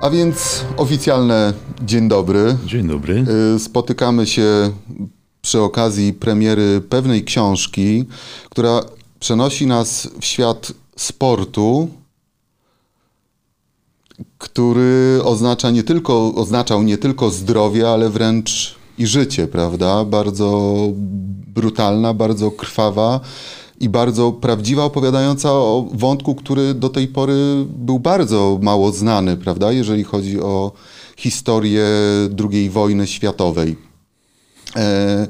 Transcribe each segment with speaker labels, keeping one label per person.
Speaker 1: A więc oficjalne dzień dobry.
Speaker 2: Dzień dobry.
Speaker 1: Y, Spotykamy się przy okazji premiery pewnej książki, która przenosi nas w świat sportu, który oznacza nie tylko, oznaczał nie tylko zdrowie, ale wręcz i życie, prawda? Bardzo brutalna, bardzo krwawa i bardzo prawdziwa, opowiadająca o wątku, który do tej pory był bardzo mało znany, prawda? Jeżeli chodzi o historię II wojny światowej. E,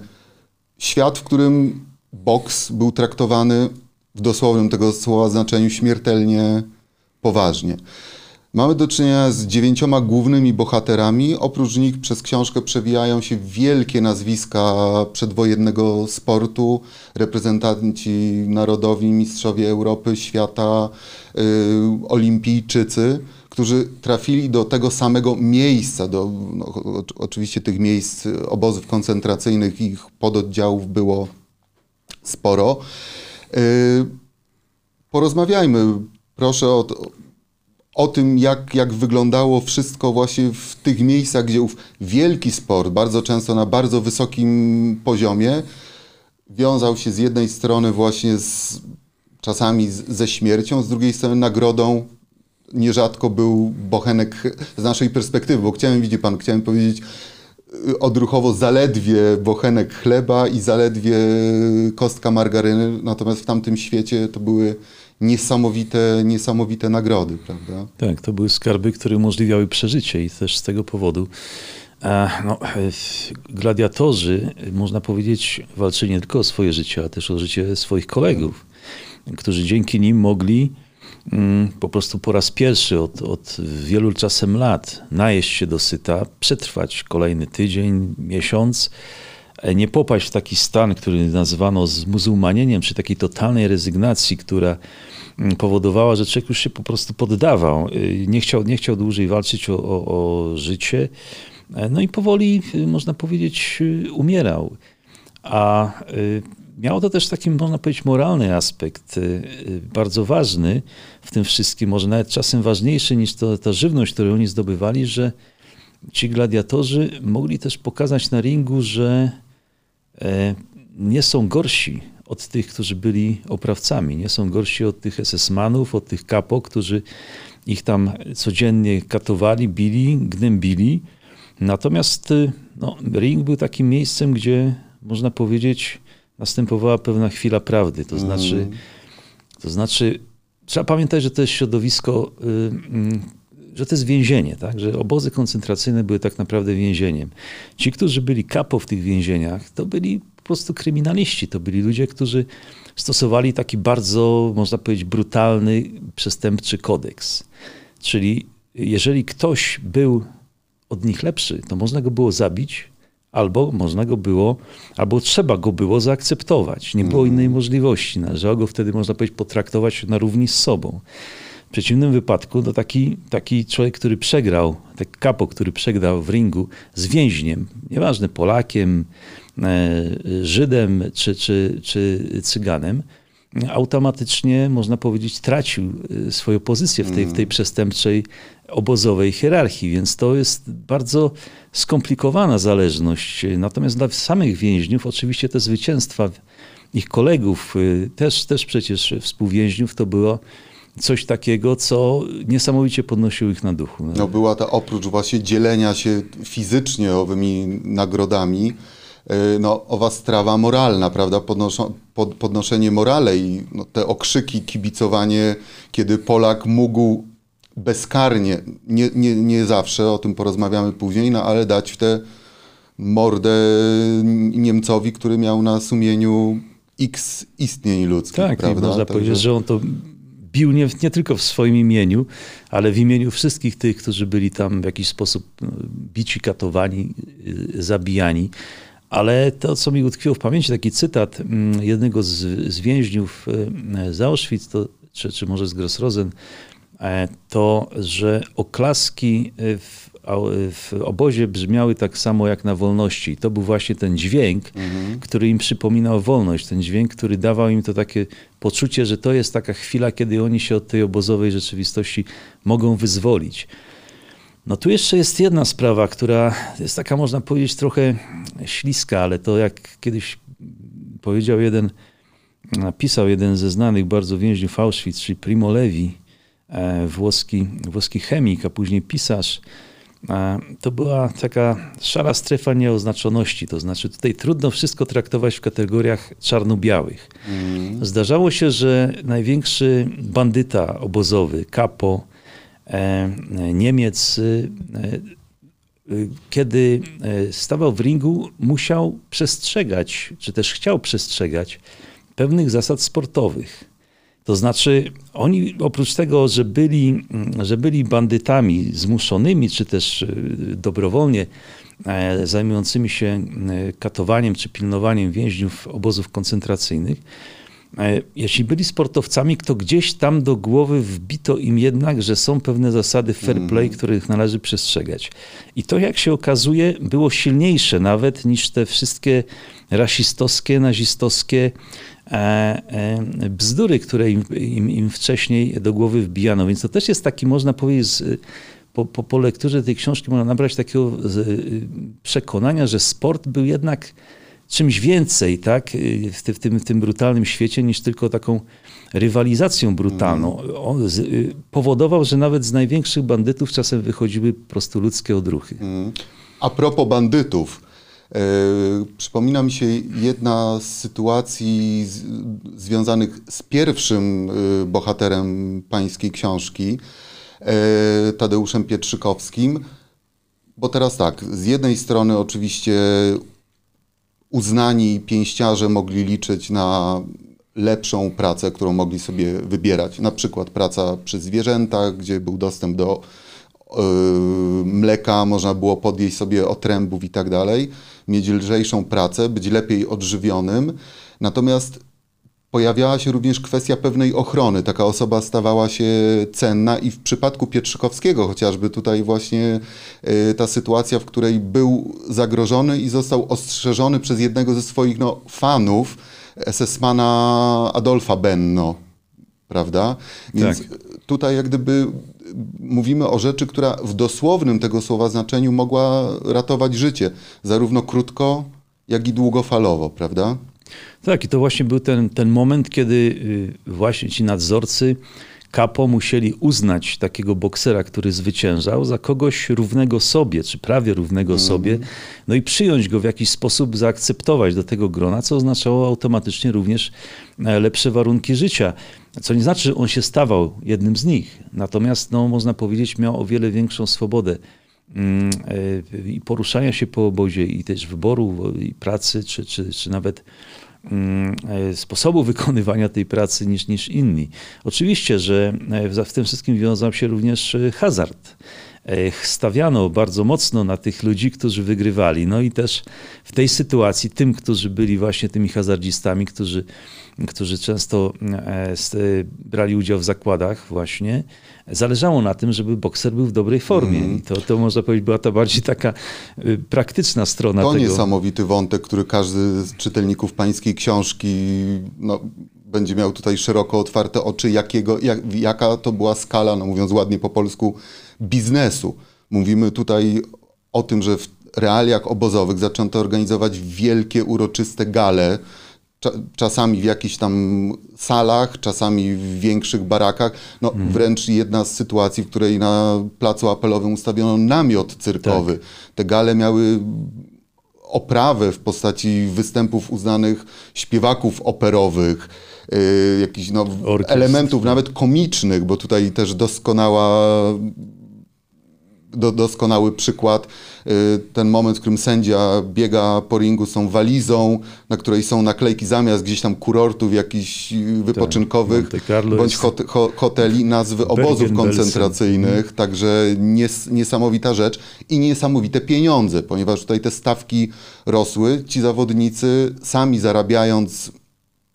Speaker 1: świat, w którym boks był traktowany w dosłownym tego słowa znaczeniu śmiertelnie poważnie. Mamy do czynienia z dziewięcioma głównymi bohaterami. Oprócz nich przez książkę przewijają się wielkie nazwiska przedwojennego sportu, reprezentanci narodowi, mistrzowie Europy, świata, y, olimpijczycy, którzy trafili do tego samego miejsca, do no, oczywiście tych miejsc obozów koncentracyjnych, ich pododdziałów było sporo. Y, porozmawiajmy proszę o, o tym, jak, jak wyglądało wszystko właśnie w tych miejscach, gdzie ów wielki sport, bardzo często na bardzo wysokim poziomie, wiązał się z jednej strony właśnie z, czasami z, ze śmiercią, z drugiej strony nagrodą. Nierzadko był bochenek z naszej perspektywy, bo chciałem, widzi pan, chciałem powiedzieć y, odruchowo zaledwie bochenek chleba i zaledwie kostka margaryny, natomiast w tamtym świecie to były niesamowite, niesamowite nagrody, prawda?
Speaker 2: Tak, to były skarby, które umożliwiały przeżycie i też z tego powodu no, e, gladiatorzy, można powiedzieć, walczyli nie tylko o swoje życie, ale też o życie swoich kolegów, którzy dzięki nim mogli mm, po prostu po raz pierwszy od, od wielu czasem lat najeść się dosyta, przetrwać kolejny tydzień, miesiąc, nie popaść w taki stan, który nazywano zmuzułmanieniem, czy takiej totalnej rezygnacji, która mm, powodowała, że człowiek już się po prostu poddawał. Y, Nie chciał, nie chciał dłużej walczyć o, o, o życie. E, No i powoli, można powiedzieć, umierał. A miało to też taki, można powiedzieć, moralny aspekt, bardzo ważny w tym wszystkim, może nawet czasem ważniejszy niż to, ta żywność, którą oni zdobywali, że ci gladiatorzy mogli też pokazać na ringu, że e, nie są gorsi od tych, którzy byli oprawcami, nie są gorsi od tych SS-manów, od tych kapo, którzy ich tam codziennie katowali, bili, gnębili. Natomiast y, no, ring był takim miejscem, gdzie można powiedzieć, następowała pewna chwila prawdy. To znaczy, to znaczy trzeba pamiętać, że to jest środowisko, y, mm, że to jest więzienie, tak? że obozy koncentracyjne były tak naprawdę więzieniem. Ci, którzy byli kapo w tych więzieniach, to byli po prostu kryminaliści, to byli ludzie, którzy stosowali taki bardzo, można powiedzieć, brutalny, przestępczy kodeks. Czyli jeżeli ktoś był od nich lepszy, to można go było zabić, albo można go było, albo trzeba go było zaakceptować. Nie było innej możliwości. Należało go wtedy, można powiedzieć, potraktować na równi z sobą. W przeciwnym wypadku to taki, taki człowiek, który przegrał, taki kapo, który przegrał w ringu z więźniem, nieważne Polakiem, e, Żydem czy, czy, czy Cyganem, automatycznie, można powiedzieć, tracił e, swoją pozycję w tej, w tej przestępczej obozowej hierarchii, więc to jest bardzo skomplikowana zależność. Natomiast dla samych więźniów, oczywiście te zwycięstwa ich kolegów, y, też, też przecież współwięźniów, to było coś takiego, co niesamowicie podnosiło ich na duchu.
Speaker 1: No była ta oprócz właśnie dzielenia się fizycznie owymi nagrodami, yy, no owa strawa moralna, prawda, pod, podnoszenie morale i no, te okrzyki, kibicowanie, kiedy Polak mógł bezkarnie, nie, nie, nie zawsze, o tym porozmawiamy później, no ale dać w tę mordę Niemcowi, który miał na sumieniu x istnień ludzkich,
Speaker 2: Tak, i
Speaker 1: prawda?
Speaker 2: można powiedzieć, że on to bił nie, nie tylko w swoim imieniu, ale w imieniu wszystkich tych, którzy byli tam w jakiś sposób no, bici, katowani, y, zabijani. Ale to, co mi utkwiło w pamięci, taki cytat mm, jednego z, z więźniów y, z Auschwitz, to, czy, czy może z Grossrosen, e, to, że oklaski w, w obozie brzmiały tak samo jak na wolności. To był właśnie ten dźwięk, który im przypominał wolność. Ten dźwięk, który dawał im to takie poczucie, że to jest taka chwila, kiedy oni się od tej obozowej rzeczywistości mogą wyzwolić. No tu jeszcze jest jedna sprawa, która jest taka, można powiedzieć, trochę śliska, ale to jak kiedyś powiedział jeden, napisał jeden ze znanych bardzo więźniów Auschwitz, czyli Primo Levi, e, włoski, włoski chemik, a później pisarz, e, to była taka szara strefa nieoznaczoności. To znaczy, tutaj trudno wszystko traktować w kategoriach czarno-białych. Mm. Zdarzało się, że największy bandyta obozowy, kapo, E, Niemiec, e, e, kiedy stawał w ringu, musiał przestrzegać, czy też chciał przestrzegać pewnych zasad sportowych. To znaczy, oni oprócz tego, że byli, że byli bandytami zmuszonymi, czy też dobrowolnie zajmującymi się katowaniem czy pilnowaniem więźniów obozów koncentracyjnych, E, jeśli byli sportowcami, to gdzieś tam do głowy wbito im jednak, że są pewne zasady fair mm. play, których należy przestrzegać. I to, jak się okazuje, było silniejsze nawet niż te wszystkie rasistowskie, nazistowskie e, e, bzdury, które im, im, im wcześniej do głowy wbijano. Więc to też jest taki, można powiedzieć, po, po, po lekturze tej książki można nabrać takiego przekonania, że sport był jednak czymś więcej tak, w, w, tym, w tym brutalnym świecie niż tylko taką rywalizacją brutalną. Mm. On z, y, powodował, że nawet z największych bandytów czasem wychodziły po prostu ludzkie odruchy. Mm.
Speaker 1: A propos bandytów. E, przypomina mi się jedna z sytuacji z, związanych z pierwszym y, bohaterem pańskiej książki, e, Tadeuszem Pietrzykowskim. Bo teraz tak, z jednej strony oczywiście uznani pięściarze mogli liczyć na lepszą pracę, którą mogli sobie wybierać. Na przykład praca przy zwierzętach, gdzie był dostęp do mleka, można było podjeść sobie otrębów i tak dalej, mieć lżejszą pracę, być lepiej odżywionym. Natomiast pojawiała się również kwestia pewnej ochrony. Taka osoba stawała się cenna i w przypadku Pietrzykowskiego chociażby tutaj właśnie y, ta sytuacja, w której był zagrożony i został ostrzeżony przez jednego ze swoich no, fanów, SS-mana Adolfa Benno, prawda? Więc tak. tutaj jak gdyby mówimy o rzeczy, która w dosłownym tego słowa znaczeniu mogła ratować życie, zarówno krótko, jak i długofalowo, prawda?
Speaker 2: Tak, i to właśnie był ten, ten moment, kiedy y, właśnie ci nadzorcy kapo musieli uznać takiego boksera, który zwyciężał, za kogoś równego sobie, czy prawie równego mm. sobie, no i przyjąć go w jakiś sposób, zaakceptować do tego grona, co oznaczało automatycznie również e, lepsze warunki życia. Co nie znaczy, że on się stawał jednym z nich. Natomiast, no, można powiedzieć, miał o wiele większą swobodę mm, e, i poruszania się po obozie, i też wyboru, i pracy, czy, czy, czy nawet sposobu wykonywania tej pracy niż, niż inni. Oczywiście, że e, w tym wszystkim wiązał się również e, hazard. Stawiano bardzo mocno na tych ludzi, którzy wygrywali. No i też w tej sytuacji tym, którzy byli właśnie tymi hazardzistami, którzy, którzy często brali udział w zakładach właśnie, zależało na tym, żeby bokser był w dobrej formie. Mm. I to, to można powiedzieć, była to bardziej taka y, praktyczna strona
Speaker 1: to
Speaker 2: tego.
Speaker 1: To niesamowity wątek, który każdy z czytelników pańskiej książki no, będzie miał tutaj szeroko otwarte oczy, jakiego, jak, jaka to była skala, no mówiąc ładnie po polsku, biznesu. Mówimy tutaj o tym, że w realiach obozowych zaczęto organizować wielkie, uroczyste gale, czasami w jakichś tam salach, czasami w większych barakach. No, hmm. Wręcz jedna z sytuacji, w której na placu apelowym ustawiono namiot cyrkowy. Tak. Te gale miały oprawę w postaci występów uznanych śpiewaków operowych, yy, jakichś no, elementów nawet komicznych, bo tutaj też doskonała do, doskonały przykład. Y, ten moment, w którym sędzia biega po ringu z tą walizą, na której są naklejki zamiast gdzieś tam kurortów jakichś wypoczynkowych, tak, bądź hot, ho, hoteli, nazwy obozów koncentracyjnych. Mhm. Także nies, niesamowita rzecz i niesamowite pieniądze, ponieważ tutaj te stawki rosły. Ci zawodnicy sami zarabiając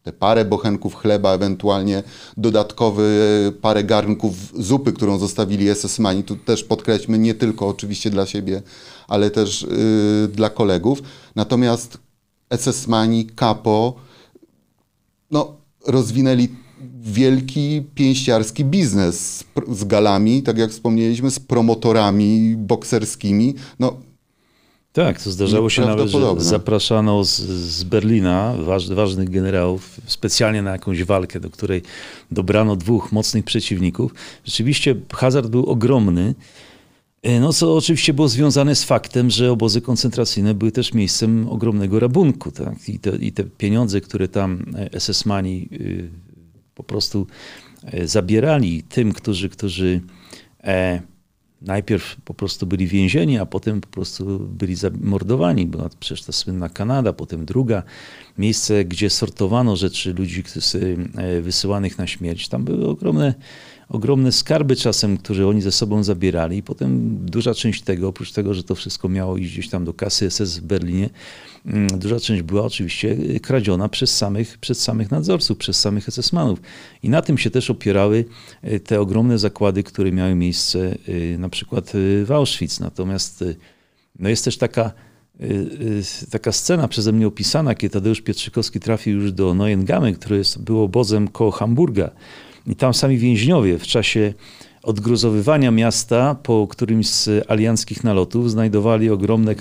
Speaker 1: te parę bochenków chleba, ewentualnie dodatkowy parę garnków zupy, którą zostawili SS-mani. Tu też podkreślmy, nie tylko oczywiście dla siebie, ale też yy, dla kolegów. Natomiast SS-mani, Capo, no, rozwinęli wielki pięściarski biznes z, z galami, tak jak wspomnieliśmy, z promotorami bokserskimi. No,
Speaker 2: tak, to zdarzało się nawet, że zapraszano z, z Berlina waż, ważnych generałów specjalnie na jakąś walkę, do której dobrano dwóch mocnych przeciwników. Rzeczywiście hazard był ogromny. E, no, co oczywiście było związane z faktem, że obozy koncentracyjne były też miejscem ogromnego rabunku. Tak? I, te, I te pieniądze, które tam e, SS-mani y, po prostu e, zabierali tym, którzy, którzy e, najpierw po prostu byli więzieni, a potem po prostu byli zamordowani. Była przecież ta słynna Kanada, potem druga miejsce, gdzie sortowano rzeczy ludzi wysyłanych na śmierć. Tam były ogromne ogromne skarby czasem, które oni ze sobą zabierali. I potem duża część tego, oprócz tego, że to wszystko miało iść gdzieś tam do kasy SS w Berlinie, mm, duża część była oczywiście kradziona przez samych, przez samych nadzorców, przez samych SS-manów. I na tym się też opierały e, te ogromne zakłady, które miały miejsce e, na przykład w Auschwitz. Natomiast no jest też taka taka scena przeze mnie opisana, kiedy Tadeusz Pietrzykowski trafił już do Neuengamme, które jest, było obozem koło Hamburga. I tam sami więźniowie w czasie odgruzowywania miasta po którymś z alianckich nalotów znajdowali ogromne e,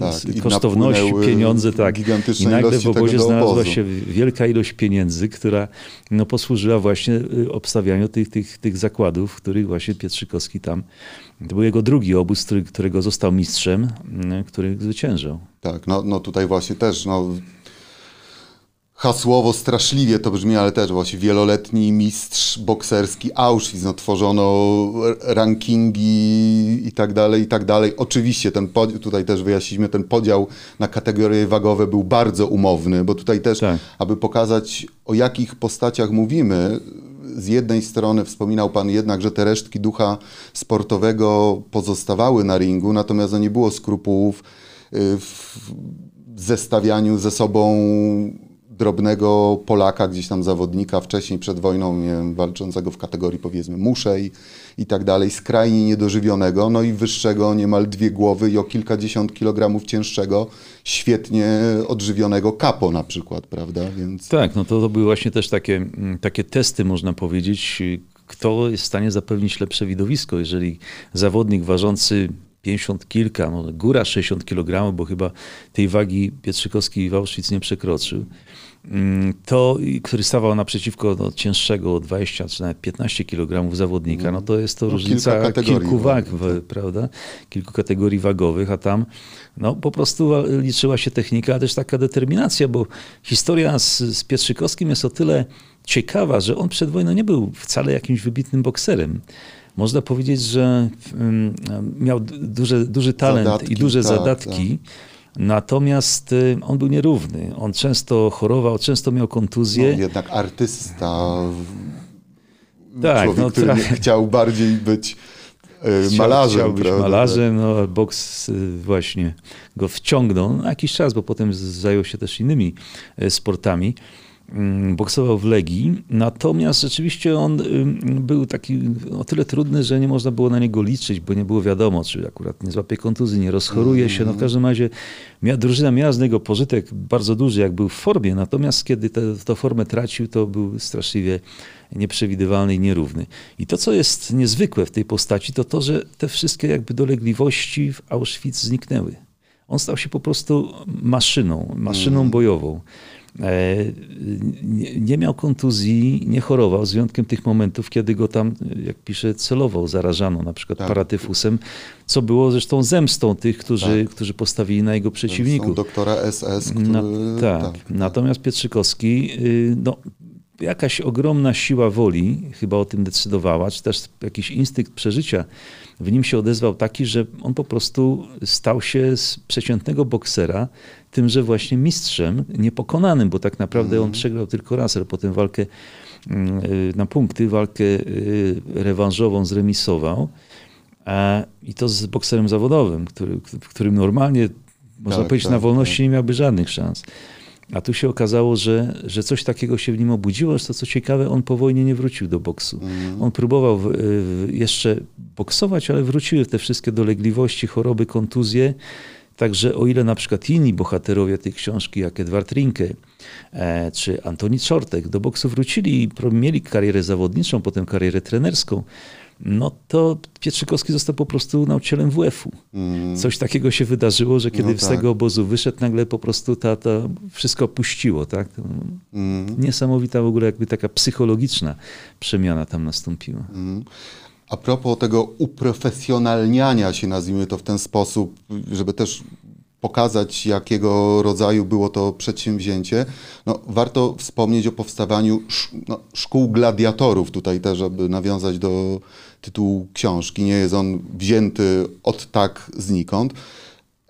Speaker 2: tak, kosztowności, pieniądze. Tak. I nagle w obozie znalazła się wielka ilość pieniędzy, która no, posłużyła właśnie e, obstawianiu tych, tych, tych zakładów, w których właśnie Pietrzykowski tam, to był jego drugi obóz, którego został mistrzem, który zwyciężał.
Speaker 1: Tak, no, no tutaj właśnie też no, hasłowo straszliwie to brzmi, ale też właśnie wieloletni mistrz bokserski Auschwitz, no, tworzono rankingi i tak dalej, i tak dalej. Oczywiście ten tutaj też wyjaśniliśmy, ten podział na kategorie wagowe był bardzo umowny, bo tutaj też, tak. aby pokazać o jakich postaciach mówimy, z jednej strony wspominał Pan jednak, że te resztki ducha sportowego pozostawały na ringu, natomiast no nie było skrupułów y, w zestawianiu ze sobą drobnego Polaka, gdzieś tam zawodnika wcześniej przed wojną, nie wiem, walczącego w kategorii powiedzmy muszej i tak dalej, skrajnie niedożywionego, no i wyższego niemal dwie głowy i o kilkadziesiąt kilogramów cięższego, świetnie odżywionego kapo na przykład, prawda?
Speaker 2: Więc... Tak, no to, to były właśnie też takie, mm, takie testy, można powiedzieć, kto jest w stanie zapewnić lepsze widowisko, jeżeli zawodnik ważący 50 kilka, no góra 60 kg, bo chyba tej wagi Pietrzykowski w Auschwitz nie przekroczył. Mm, to, który stawał naprzeciwko no, cięższego 20 czy nawet 15 kg zawodnika, no to jest to no, różnica kilku wag, tak. prawda? Kilku kategorii wagowych, a tam no, po prostu liczyła się technika, a też taka determinacja, bo historia z, z Pietrzykowskim jest o tyle ciekawa, że on przed wojną nie był wcale jakimś wybitnym bokserem można powiedzieć, że mm, miał duży, duży talent zadatki, i duże tak, zadatki. Tak. Natomiast y, on był nierówny. On często chorował, często miał kontuzję.
Speaker 1: No, jednak artysta. Tak, człowiek, no, który tra... chciał bardziej być y, malarzem. Chciał
Speaker 2: być malarzem, no, boks y, właśnie go wciągnął na jakiś czas, bo potem zajął się też innymi sportami. Mm, boksował w Legii, natomiast rzeczywiście on był taki o tyle trudny, że nie można było na niego liczyć, bo nie było wiadomo, czy akurat nie złapie kontuzji, nie rozchoruje się. No w każdym razie miała, drużyna miała z niego pożytek bardzo duży, jak był w formie, natomiast kiedy tę formę tracił, to był straszliwie nieprzewidywalny i nierówny. I to, co jest niezwykłe w tej postaci, to to, że te wszystkie jakby dolegliwości w Auschwitz zniknęły. On stał się po prostu maszyną, maszyną mm. bojową. E, nie miał kontuzji, nie chorował, z wyjątkiem tych momentów, kiedy go tam, jak pisze, celował, zarażano na przykład tak. paratyfusem, co było zresztą zemstą tych, którzy, tak. którzy postawili na jego przeciwników.
Speaker 1: doktora SS, który...
Speaker 2: Na, tak. tak. Natomiast Pietrzykowski, y, no, jakaś ogromna siła woli chyba o tym decydowała, czy też jakiś instynkt przeżycia w nim się odezwał taki, że on po prostu stał się z przeciętnego boksera tymże właśnie mistrzem, niepokonanym, bo tak naprawdę on mhm. przegrał tylko raz, ale potem walkę mm, na punkty, walkę y, rewanżową zremisował. I to z bokserem zawodowym, który, w którym normalnie, można tak, powiedzieć, tak, na wolności tak. nie miałby żadnych szans. A tu się okazało, że, że coś takiego się w nim obudziło, że to co ciekawe, on po wojnie nie wrócił do boksu. Mm. On próbował w, w, jeszcze boksować, ale wróciły te wszystkie dolegliwości, choroby, kontuzje, Także o ile na przykład inni bohaterowie tej książki, jak Edward Rinke e, czy Antoni Czortek, do boksu wrócili i mieli karierę zawodniczą, potem karierę trenerską, no to Pietrzykowski został po prostu nauczycielem WF-u. Mm. Coś takiego się wydarzyło, że kiedy no tak. z tego obozu wyszedł, nagle po prostu ta, ta wszystko opuściło. Tak? Mm. Niesamowita w ogóle jakby taka psychologiczna przemiana tam nastąpiła. Mm.
Speaker 1: A propos tego uprofesjonalniania się, nazwijmy to w ten sposób, żeby też pokazać, jakiego rodzaju było to przedsięwzięcie, no, warto wspomnieć o powstawaniu no, szkół gladiatorów, tutaj też, aby nawiązać do tytułu książki. Nie jest on wzięty od tak znikąd.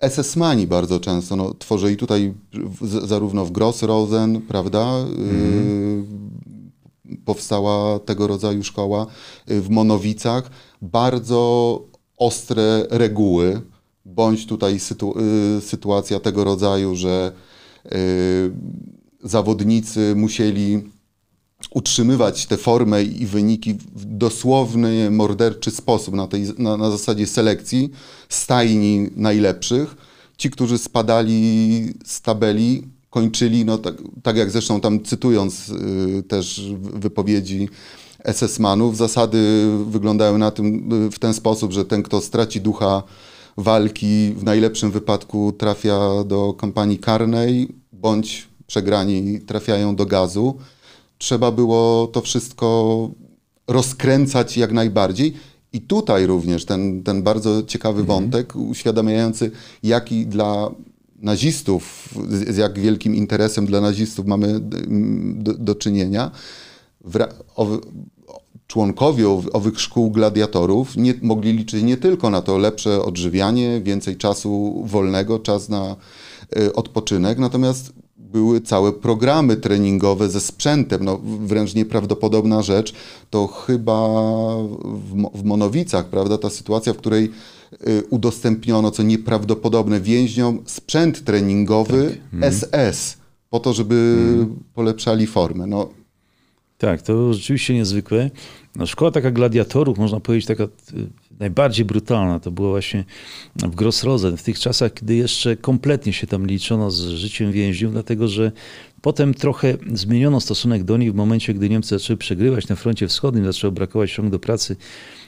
Speaker 1: SS-mani bardzo często no, tworzyli tutaj z, zarówno w Grossrosen, prawda, mm. y, powstała tego rodzaju szkoła, y, w Monowicach. Bardzo ostre reguły, bądź tutaj sytu, y, sytuacja tego rodzaju, że y, zawodnicy musieli utrzymywać tę formę i wyniki w dosłowny, morderczy sposób na, tej, na, na zasadzie selekcji stajni najlepszych. Ci, którzy spadali z tabeli, kończyli, no tak, tak jak zresztą tam cytując y, też wypowiedzi SS-manów, zasady wyglądają na tym, y, w ten sposób, że ten, kto straci ducha walki w najlepszym wypadku trafia do kompanii karnej, bądź przegrani trafiają do gazu. Trzeba było to wszystko rozkręcać jak najbardziej. I tutaj również ten, ten bardzo ciekawy mhm. wątek, uświadamiający, jaki dla nazistów, z jak wielkim interesem dla nazistów mamy do, do czynienia. W, o, członkowie owych szkół gladiatorów nie, mogli liczyć nie tylko na to lepsze odżywianie, więcej czasu wolnego, czas na y, odpoczynek, natomiast były całe programy treningowe ze sprzętem, no, wręcz nieprawdopodobna rzecz, to chyba w, w Monowicach, prawda, ta sytuacja, w której y, udostępniono, co nieprawdopodobne, więźniom sprzęt treningowy tak. SS, mhm. po to, żeby hmm. polepszali formę. No,
Speaker 2: tak, to rzeczywiście niezwykłe. No, szkoła taka gladiatorów, można powiedzieć, taka y, najbardziej brutalna, to było właśnie w Grossrosen, w tych czasach, kiedy jeszcze kompletnie się tam liczono z życiem więźniów, dlatego że potem trochę zmieniono stosunek do nich w momencie, gdy Niemcy zaczęły przegrywać na froncie wschodnim, zaczęło brakować rąk do pracy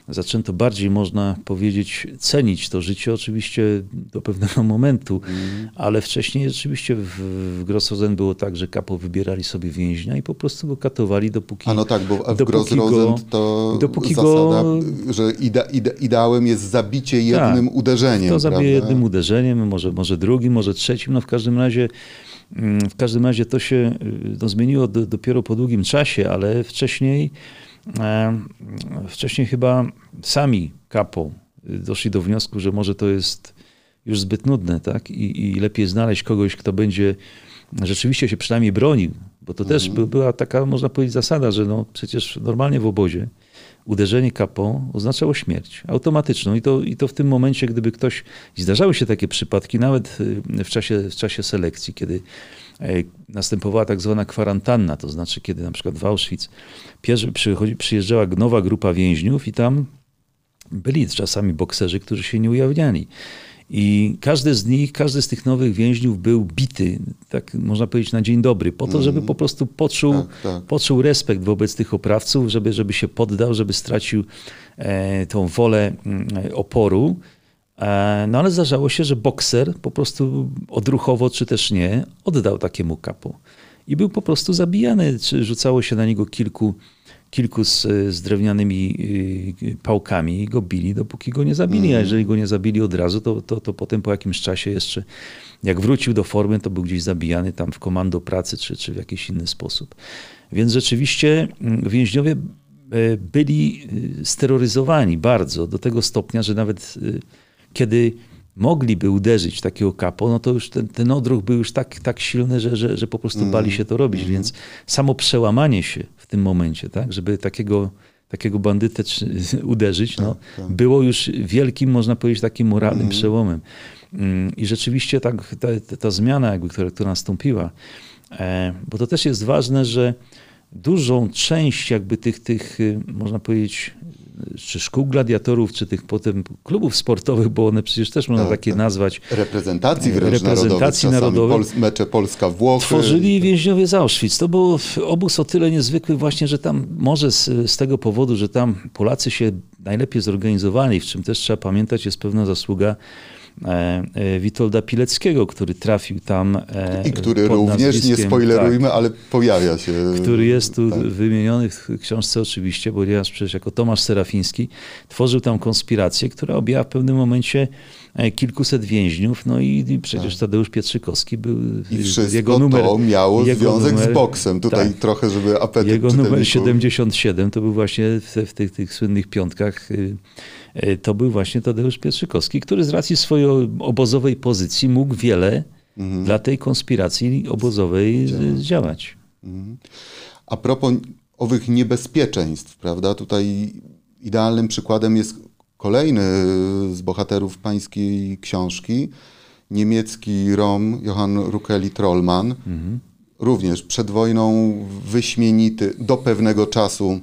Speaker 2: zaczęto bardziej, można powiedzieć, cenić to życie, oczywiście do pewnego momentu, mm. ale wcześniej rzeczywiście w, w Grossrosen było tak, że kapo wybierali sobie więźnia i po prostu go katowali dopóki...
Speaker 1: A no tak, bo w Grossrosen to dopóki zasada, go, że ide, ide, ideałem jest zabicie jednym tak, uderzeniem.
Speaker 2: To zabije jednym uderzeniem, może, może drugim, może trzecim, no w każdym razie mm, w każdym razie to się no, zmieniło do, dopiero po długim czasie, ale wcześniej wcześniej chyba sami kapo doszli do wniosku, że może to jest już zbyt nudne, tak? I, i lepiej znaleźć kogoś, kto będzie rzeczywiście się przynajmniej bronił, bo to też mhm. była taka, można powiedzieć, zasada, że no przecież normalnie w obozie uderzenie kapo oznaczało śmierć automatyczną i to, i to w tym momencie, gdyby ktoś, zdarzały się takie przypadki, nawet y, w czasie, w czasie selekcji, kiedy e, następowała tak zwana kwarantanna, to znaczy kiedy na przykład w Auschwitz przyjeżdżała nowa grupa więźniów i tam byli czasami bokserzy, którzy się nie ujawniali. I każdy z nich, każdy z tych nowych więźniów był bity, tak można powiedzieć na dzień dobry, po to, żeby mhm. po prostu poczuł, tak, tak. poczuł respekt wobec tych oprawców, żeby, żeby się poddał, żeby stracił e, tą wolę mm, oporu. E, no ale zdarzało się, że bokser po prostu odruchowo, czy też nie, oddał takiemu kapu. I był po prostu zabijany, czy rzucało się na niego kilku kilku z, z drewnianymi y, pałkami i go bili, dopóki go nie zabili. A mhm. jeżeli go nie zabili od razu, to, to, to potem po jakimś czasie jeszcze, jak wrócił do formy, to był gdzieś zabijany tam w komando pracy czy, czy w jakiś inny sposób. Więc rzeczywiście mm, więźniowie e, byli y, steroryzowani bardzo do tego stopnia, że nawet y, kiedy mogliby uderzyć takiego kapo, no to już ten, ten odruch był już tak, tak silny, że, że, że po prostu mm. bali się to robić. Mm. Więc samo przełamanie się w tym momencie, tak, żeby takiego, takiego bandytę uderzyć, no, tak, tak. było już wielkim, można powiedzieć, takim moralnym mm. przełomem. Mm, I rzeczywiście tak, ta, ta zmiana, jakby, która, która nastąpiła, e, bo to też jest ważne, że dużą część jakby tych, tych można powiedzieć, czy szkół gladiatorów, czy tych potem klubów sportowych, bo one przecież też można
Speaker 1: Tak,
Speaker 2: takie
Speaker 1: tak.
Speaker 2: nazwać.
Speaker 1: Reprezentacji wręcz
Speaker 2: Reprezentacji
Speaker 1: narodowych,
Speaker 2: narodowych.
Speaker 1: Pols- mecze Polska-Włochy.
Speaker 2: Tworzyli więźniowie z Auschwitz. To był obóz o tyle niezwykły właśnie, że tam może z, z tego powodu, że tam Polacy się najlepiej zorganizowali, w czym też trzeba pamiętać, jest pewna zasługa e, e, Witolda Pileckiego, który trafił tam. e,
Speaker 1: I który również, nie spoilerujmy,
Speaker 2: tak,
Speaker 1: ale pojawia się.
Speaker 2: który jest tu
Speaker 1: tak.
Speaker 2: wymieniony w książce oczywiście, ponieważ przecież jako Tomasz Serafiński tworzył tam konspirację, która objęła w pewnym momencie e, kilkuset więźniów, no i, przecież Tadeusz Pietrzykowski był,
Speaker 1: Tak. I wszystko
Speaker 2: jego numer,
Speaker 1: to miało związek
Speaker 2: numer-
Speaker 1: z boksem. Tutaj
Speaker 2: tak.
Speaker 1: trochę, żeby apetyt
Speaker 2: Jego numer
Speaker 1: czytelników-
Speaker 2: 77 to był właśnie w, w tych, tych słynnych piątkach. y, y, To był właśnie Tadeusz Pietrzykowski, który z racji swojej obozowej pozycji mógł wiele
Speaker 1: Mhm.
Speaker 2: dla tej konspiracji obozowej y, działać.
Speaker 1: A propos owych niebezpieczeństw, prawda? Tutaj idealnym przykładem jest kolejny z bohaterów pańskiej książki, niemiecki Rom Johann Rukeli Trollmann. Również przed wojną wyśmienity do pewnego czasu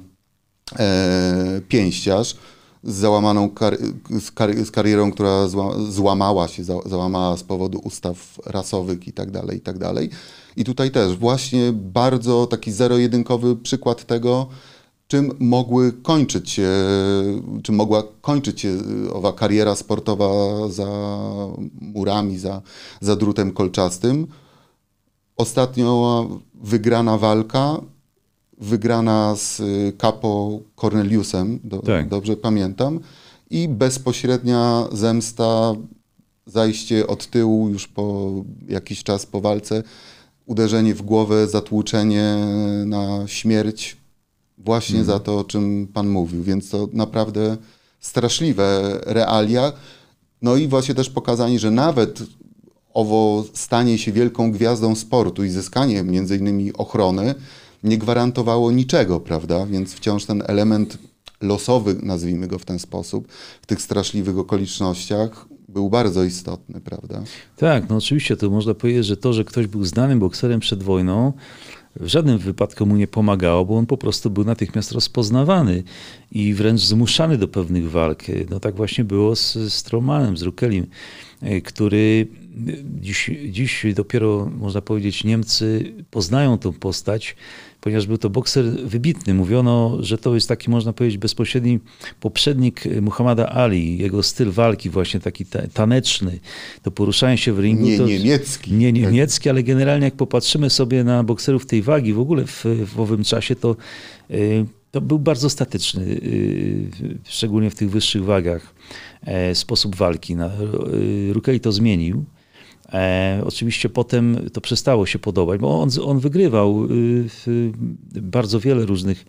Speaker 1: e, pięściarz z załamaną kar- z, kar- z karierą, która zła, złamała się, za, załamała z powodu ustaw rasowych i tak dalej, i tak dalej. I tutaj też właśnie bardzo taki zero-jedynkowy przykład tego, czym mogły kończyć czym mogła kończyć się owa kariera sportowa za murami, za, za drutem kolczastym. Ostatnio wygrana walka, wygrana z y, Capo Corneliusem, do,
Speaker 2: Tak.
Speaker 1: dobrze pamiętam, i bezpośrednia zemsta, zajście od tyłu już po jakiś czas po walce, uderzenie w głowę, zatłuczenie na śmierć, właśnie za to, o czym Pan mówił. Więc to naprawdę straszliwe realia. No i właśnie też pokazanie, że nawet owo stanie się wielką gwiazdą sportu i zyskanie między innymi ochrony nie gwarantowało niczego, prawda? Więc wciąż ten element losowy, nazwijmy go w ten sposób, w tych straszliwych okolicznościach był bardzo istotny, prawda?
Speaker 2: Tak, no oczywiście to można powiedzieć, że to, że ktoś był znanym bokserem przed wojną, w żadnym wypadku mu nie pomagało, bo on po prostu był natychmiast rozpoznawany i wręcz zmuszany do pewnych walk. No tak właśnie było z, z Tromanem, z Rukelim, e, który dziś, dziś dopiero, można powiedzieć, Niemcy poznają tą postać, ponieważ był to bokser wybitny. Mówiono, że to jest taki, można powiedzieć, bezpośredni poprzednik Muhammada Ali. Jego styl walki właśnie taki ta- taneczny, to poruszanie się w ringu.
Speaker 1: Nie
Speaker 2: to,
Speaker 1: niemiecki.
Speaker 2: Nie niemiecki, ale generalnie jak popatrzymy sobie na bokserów tej wagi w ogóle w, w owym czasie, to, y, to był bardzo statyczny, y, szczególnie w tych wyższych wagach, e, sposób walki. Y, Rukeli to zmienił. E, oczywiście potem to przestało się podobać, bo on, on wygrywał y, bardzo wiele różnych,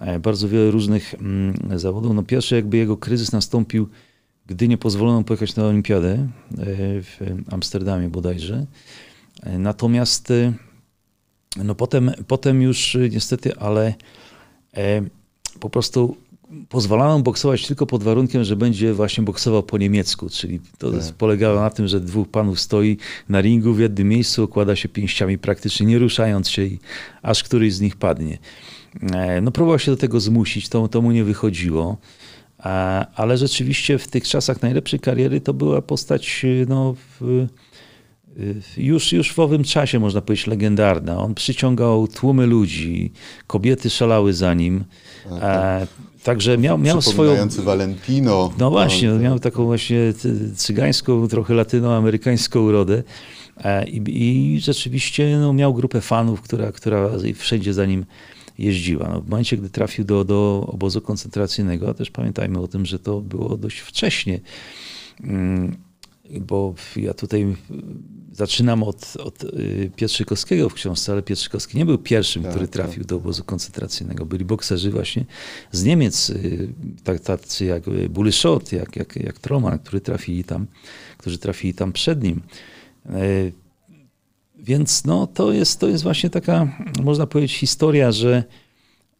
Speaker 2: e, bardzo wiele różnych mm, zawodów. No pierwszy jakby jego kryzys nastąpił, gdy nie pozwolono pojechać na olimpiadę e, w Amsterdamie bodajże. E, Natomiast no potem, potem już niestety, ale po prostu pozwalano boksować tylko pod warunkiem, że będzie właśnie boksował po niemiecku, czyli to
Speaker 1: Tak.
Speaker 2: polegało na tym, że dwóch panów stoi na ringu w jednym miejscu, okłada się pięściami praktycznie nie ruszając się, i aż któryś z nich padnie. E, No próbował się do tego zmusić, to, to mu nie wychodziło. Ale rzeczywiście w tych czasach najlepszej kariery to była postać y, no, w, y, już, już w owym czasie, można powiedzieć, legendarna. On przyciągał tłumy ludzi, kobiety szalały za nim. E, Także miał, miał swoją.
Speaker 1: Valentino.
Speaker 2: No właśnie,
Speaker 1: On-
Speaker 2: miał taką właśnie cygańską, trochę latynoamerykańską urodę. E, I, i rzeczywiście no, miał grupę fanów, która, która wszędzie za nim jeździła. No, w momencie, gdy trafił do, do obozu koncentracyjnego, a też pamiętajmy o tym, że to było dość wcześnie, Mm, bo ja tutaj y, zaczynam od, od y, Pietrzykowskiego w książce, ale Pietrzykowski nie był pierwszym,
Speaker 1: Tak,
Speaker 2: który
Speaker 1: tak.
Speaker 2: trafił do obozu koncentracyjnego. Byli bokserzy właśnie z Niemiec, y, tak, tacy jak Bulyszot, jak, jak, jak Troman, którzy trafili tam, którzy trafili tam przed nim. Y, Więc no, to, jest, to jest właśnie taka, można powiedzieć, historia, że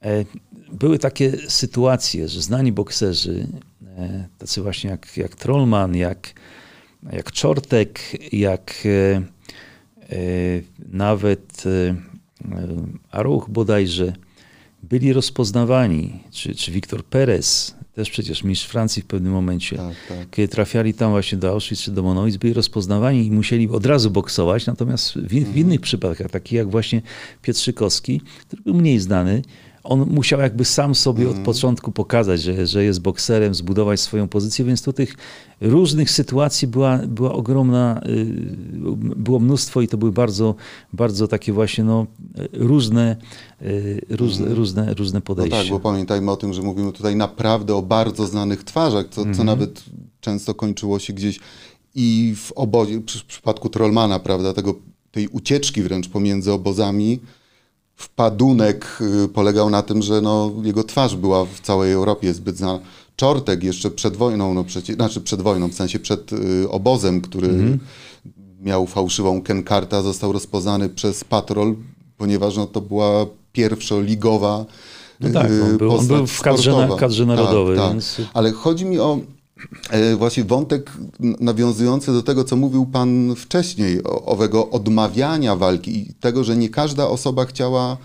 Speaker 2: e, były takie sytuacje, że znani bokserzy, e, tacy właśnie jak, jak Trollman, jak, jak Czortek, jak e, e, nawet e, Aruch bodajże, byli rozpoznawani, czy, czy Wiktor Perez, też przecież mistrz Francji w pewnym momencie,
Speaker 1: Tak, tak.
Speaker 2: kiedy trafiali tam właśnie do Auschwitz czy do Monowitz, byli rozpoznawani i musieli od razu boksować, natomiast w,
Speaker 1: Mhm.
Speaker 2: w innych przypadkach, takich jak właśnie Pietrzykowski, który był mniej znany, on musiał jakby sam sobie
Speaker 1: Mhm.
Speaker 2: od początku pokazać, że, że jest bokserem, zbudować swoją pozycję, więc tu tych różnych sytuacji była, była ogromna, y, było mnóstwo i to były bardzo, bardzo takie właśnie no, różne, y, różne, różne, różne
Speaker 1: No
Speaker 2: podejścia.
Speaker 1: tak, bo pamiętajmy o tym, że mówimy tutaj naprawdę o bardzo znanych twarzach, co,
Speaker 2: Mhm.
Speaker 1: co nawet często kończyło się gdzieś i w obozie, przy, w przypadku Trollmana, prawda, tego, tej ucieczki wręcz pomiędzy obozami, wpadunek y, polegał na tym, że no, jego twarz była w całej Europie zbyt znana. Czortek jeszcze przed wojną, no przecież, znaczy przed wojną, w sensie przed y, obozem, który
Speaker 2: Mhm.
Speaker 1: miał fałszywą kenkartę, został rozpoznany przez patrol, ponieważ no, to była pierwszoligowa
Speaker 2: No tak,
Speaker 1: y,
Speaker 2: on był, on był w kadrze, na, kadrze
Speaker 1: Tak,
Speaker 2: narodowej,
Speaker 1: tak.
Speaker 2: więc
Speaker 1: Ale chodzi mi o właśnie wątek nawiązujący do tego, co mówił Pan wcześniej, owego odmawiania walki i tego, że nie każda osoba chciała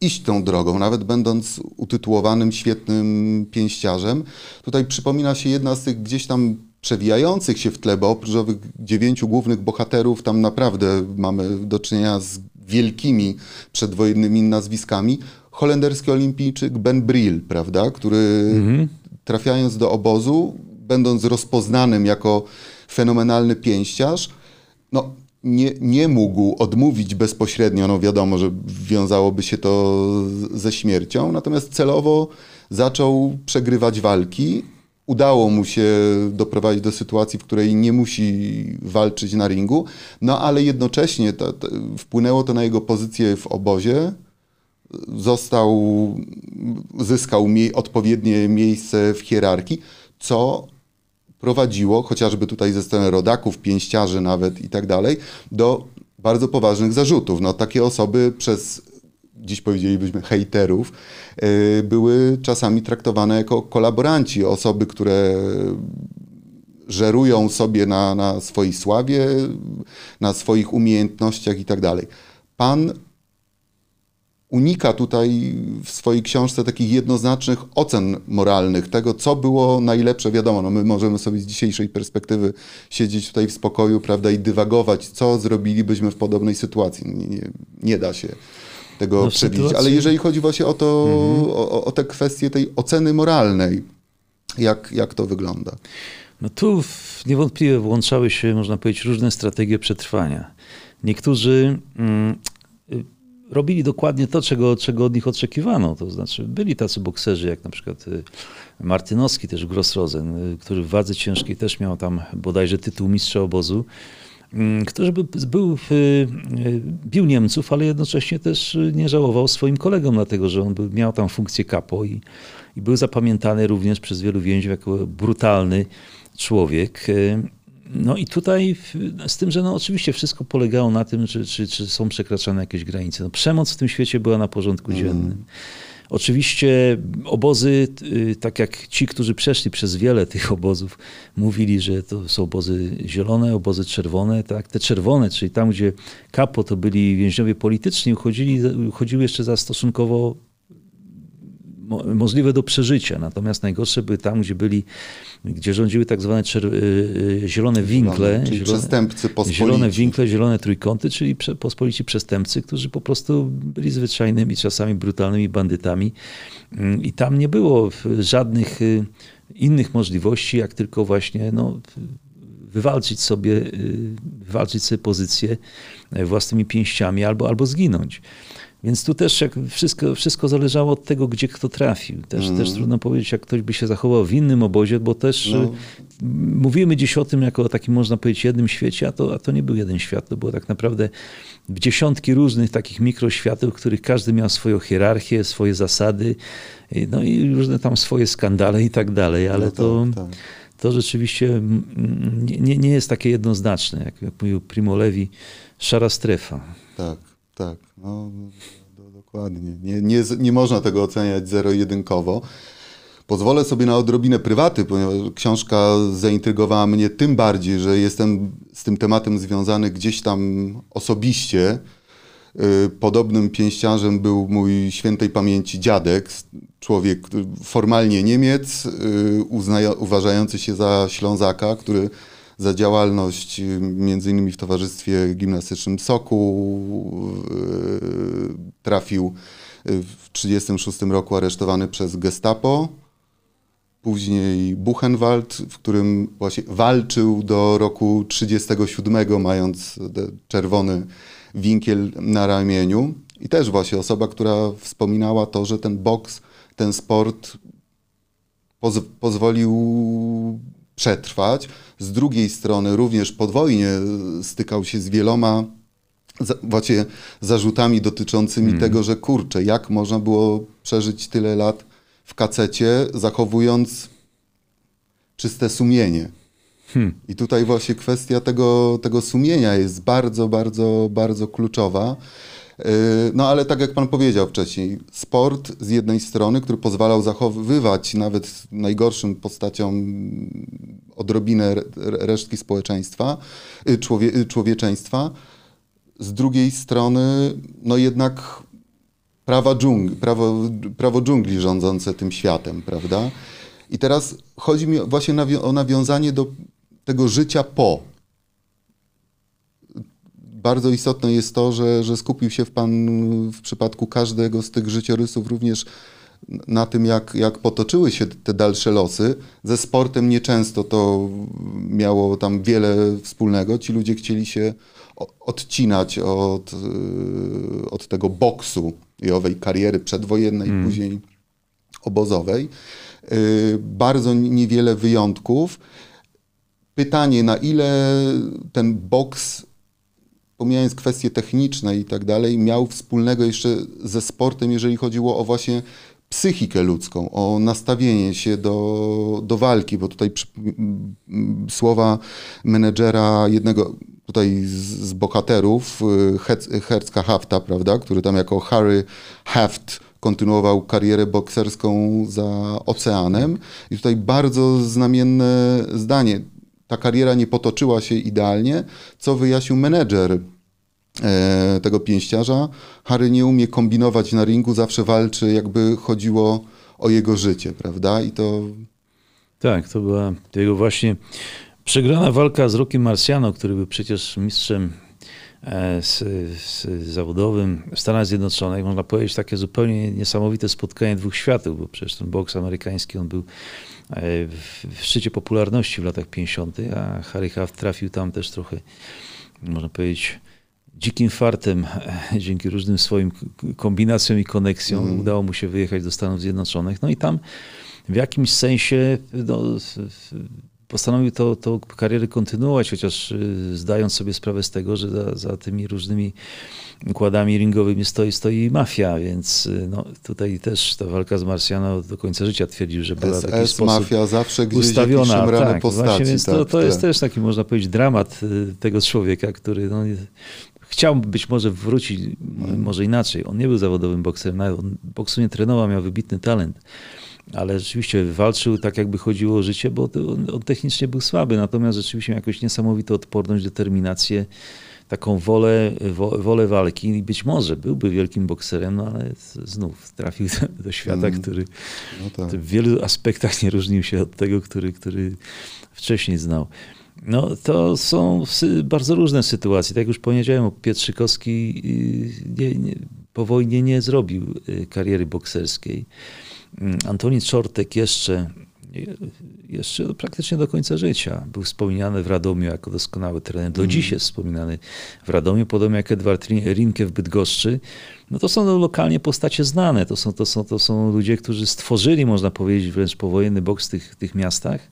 Speaker 1: iść tą drogą, nawet będąc utytułowanym świetnym pięściarzem. Tutaj przypomina się jedna z tych gdzieś tam przewijających się w tle, bo oprócz owych dziewięciu głównych bohaterów, tam naprawdę mamy do czynienia z wielkimi przedwojennymi nazwiskami. Holenderski olimpijczyk Ben Brill, prawda, który trafiając do obozu, będąc rozpoznanym jako fenomenalny pięściarz, no, nie, nie mógł odmówić bezpośrednio, no wiadomo, że wiązałoby się to ze śmiercią, natomiast celowo zaczął przegrywać walki. Udało mu się doprowadzić do sytuacji, w której nie musi walczyć na ringu, no ale jednocześnie to, to, wpłynęło to na jego pozycję w obozie. Został, zyskał odpowiednie miejsce w hierarchii, co prowadziło, chociażby tutaj ze strony rodaków, pięściarzy nawet i tak dalej, do bardzo poważnych zarzutów. No, takie osoby przez, dziś powiedzielibyśmy, hejterów, yy, były czasami traktowane jako kolaboranci, osoby, które żerują sobie na, na swojej sławie, na swoich umiejętnościach i tak dalej. Pan unika tutaj w swojej książce takich jednoznacznych ocen moralnych, tego, co było najlepsze. Wiadomo, no my możemy sobie z dzisiejszej perspektywy siedzieć tutaj w spokoju, prawda, i dywagować, co zrobilibyśmy w podobnej sytuacji. Nie, nie, nie da się tego
Speaker 2: No
Speaker 1: przewidzieć.
Speaker 2: sytuacji-
Speaker 1: Ale jeżeli chodzi właśnie o to, o, o te kwestie tej oceny moralnej, jak, jak to wygląda?
Speaker 2: No tu niewątpliwie włączały się, można powiedzieć, różne strategie przetrwania. Niektórzy mm, robili dokładnie to, czego, czego od nich oczekiwano. To znaczy byli tacy bokserzy, jak na przykład y, Martynowski, też Grossrosen, y, który w wadze ciężkiej też miał tam bodajże tytuł mistrza obozu, mm, który był, był, y, bił Niemców, ale jednocześnie też nie żałował swoim kolegom, dlatego że on był, miał tam funkcję kapo i, i był zapamiętany również przez wielu więźniów jako brutalny człowiek. No i tutaj z tym, że no oczywiście wszystko polegało na tym, czy, czy, czy są przekraczane jakieś granice. No przemoc w tym świecie była na porządku dziennym. Oczywiście obozy, y, tak jak ci, którzy przeszli przez wiele tych obozów, mówili, że to są obozy zielone, obozy czerwone. Tak? Te czerwone, czyli tam, gdzie kapo to byli więźniowie polityczni, uchodzili, uchodziły jeszcze za stosunkowo mo- możliwe do przeżycia. Natomiast najgorsze były tam, gdzie byli, gdzie rządziły tak zwane y, y, zielone winkle.
Speaker 1: Czyli
Speaker 2: zielone,
Speaker 1: przestępcy pospolici.
Speaker 2: Zielone winkle, zielone trójkąty, czyli prze, pospolici przestępcy, którzy po prostu byli zwyczajnymi, czasami brutalnymi bandytami. Mm, I tam nie było żadnych y, innych możliwości, jak tylko właśnie no, wywalczyć sobie, wywalczyć sobie pozycję e, własnymi pięściami albo, albo zginąć. Więc tu też jak wszystko, wszystko zależało od tego, gdzie kto trafił. Też,
Speaker 1: Mm.
Speaker 2: też trudno powiedzieć, jak ktoś by się zachował w innym obozie, bo też
Speaker 1: No.
Speaker 2: mówimy dziś o tym jako o takim, można powiedzieć, jednym świecie, a to, a to nie był jeden świat. To było tak naprawdę dziesiątki różnych takich mikroświateł, w których każdy miał swoją hierarchię, swoje zasady, no i różne tam swoje skandale i tak dalej, ale
Speaker 1: No
Speaker 2: to,
Speaker 1: tak, tak.
Speaker 2: to rzeczywiście mm, nie, nie, nie jest takie jednoznaczne. Jak, jak mówił Primo Levi, szara strefa.
Speaker 1: Tak, tak. No, do, dokładnie. Nie, nie, nie można tego oceniać zero-jedynkowo. Pozwolę sobie na odrobinę prywaty, ponieważ książka zaintrygowała mnie tym bardziej, że jestem z tym tematem związany gdzieś tam osobiście. Podobnym pięściarzem był mój świętej pamięci dziadek, człowiek formalnie Niemiec, uważający się za Ślązaka, który za działalność między innymi w Towarzystwie Gimnastycznym Soku trafił w 1936 roku aresztowany przez Gestapo później Buchenwald, w którym właśnie walczył do roku 1937, mając czerwony winkiel na ramieniu. I też właśnie osoba, która wspominała to, że ten boks, ten sport poz pozwolił przetrwać. Z drugiej strony również podwojnie stykał się z wieloma za, właśnie zarzutami dotyczącymi mm. tego, że kurczę, jak można było przeżyć tyle lat w kacecie, zachowując czyste sumienie. Hmm. I tutaj właśnie kwestia tego, tego sumienia jest bardzo, bardzo, bardzo kluczowa. Y, no ale tak jak pan powiedział wcześniej, sport z jednej strony, który pozwalał zachowywać nawet najgorszym postaciom odrobinę resztki społeczeństwa, y, człowie, y, człowieczeństwa, z drugiej strony no jednak prawa dżungli, prawo, prawo dżungli rządzące tym światem, prawda? I teraz chodzi mi właśnie o nawiązanie do tego życia po. Bardzo istotne jest to, że, że skupił się w Pan w przypadku każdego z tych życiorysów również na tym, jak, jak potoczyły się te dalsze losy. Ze sportem nieczęsto to miało tam wiele wspólnego. Ci ludzie chcieli się odcinać od, od tego boksu i owej kariery przedwojennej, mm. później obozowej. Y, bardzo niewiele wyjątków. Pytanie, na ile ten boks, pomijając kwestie techniczne i tak dalej, miał wspólnego jeszcze ze sportem, jeżeli chodziło o właśnie psychikę ludzką, o nastawienie się do, do walki, bo tutaj przy, słowa menedżera jednego tutaj z, z bohaterów, y, Herzka Hafta, prawda, który tam jako Harry Haft kontynuował karierę bokserską za oceanem. I tutaj bardzo znamienne zdanie. Ta kariera nie potoczyła się idealnie, co wyjaśnił menedżer e, tego pięściarza. Harry nie umie kombinować na ringu, zawsze walczy, jakby chodziło o jego życie, prawda? I to.
Speaker 2: Tak, to była jego właśnie Przegrana walka z Rokiem Marciano, który był przecież mistrzem e, z, z zawodowym w Stanach Zjednoczonych, można powiedzieć takie zupełnie niesamowite spotkanie dwóch światów, bo przecież ten boks amerykański, on był w, szczycie popularności w latach 50., a Harry Huff trafił tam też trochę, można powiedzieć, dzikim fartem, dzięki różnym swoim kombinacjom i koneksjom, mm. udało mu się wyjechać do Stanów Zjednoczonych. No i tam w jakimś sensie no, postanowił to, to karierę kontynuować, chociaż y, zdając sobie sprawę z tego, że za, za tymi różnymi układami ringowymi stoi, stoi mafia, więc y, no, tutaj też ta walka z Marsjano do końca życia twierdził, że była w jakiś sposób
Speaker 1: mafia zawsze gdzieś ustawiona. Tak, postaci. Właśnie,
Speaker 2: więc
Speaker 1: tak,
Speaker 2: to, to jest też taki, można powiedzieć, dramat y, tego człowieka, który no, chciał być może wrócić, hmm. może inaczej. On nie był zawodowym bokserem, on boksu nie trenował, miał wybitny talent ale rzeczywiście walczył tak, jakby chodziło o życie, bo on, on technicznie był słaby, natomiast rzeczywiście miał jakąś niesamowitą odporność, determinację, taką wolę, wo, wolę walki i być może byłby wielkim bokserem, no ale znów trafił do, do świata, mm. który no tak. w wielu aspektach nie różnił się od tego, który, który wcześniej znał. No, to są bardzo różne sytuacje. Tak jak już powiedziałem, Pietrzykowski y, nie, nie, po wojnie nie zrobił y, kariery bokserskiej. Mm, Antoni Czortek jeszcze, jeszcze praktycznie do końca życia był wspominany w Radomiu jako doskonały trener. Do mm. dziś jest wspominany w Radomiu, podobnie jak Edward Rinke w Bydgoszczy. No to są lokalnie postacie znane. To są, to, są, to są ludzie, którzy stworzyli, można powiedzieć, wręcz powojenny boks w tych, tych miastach.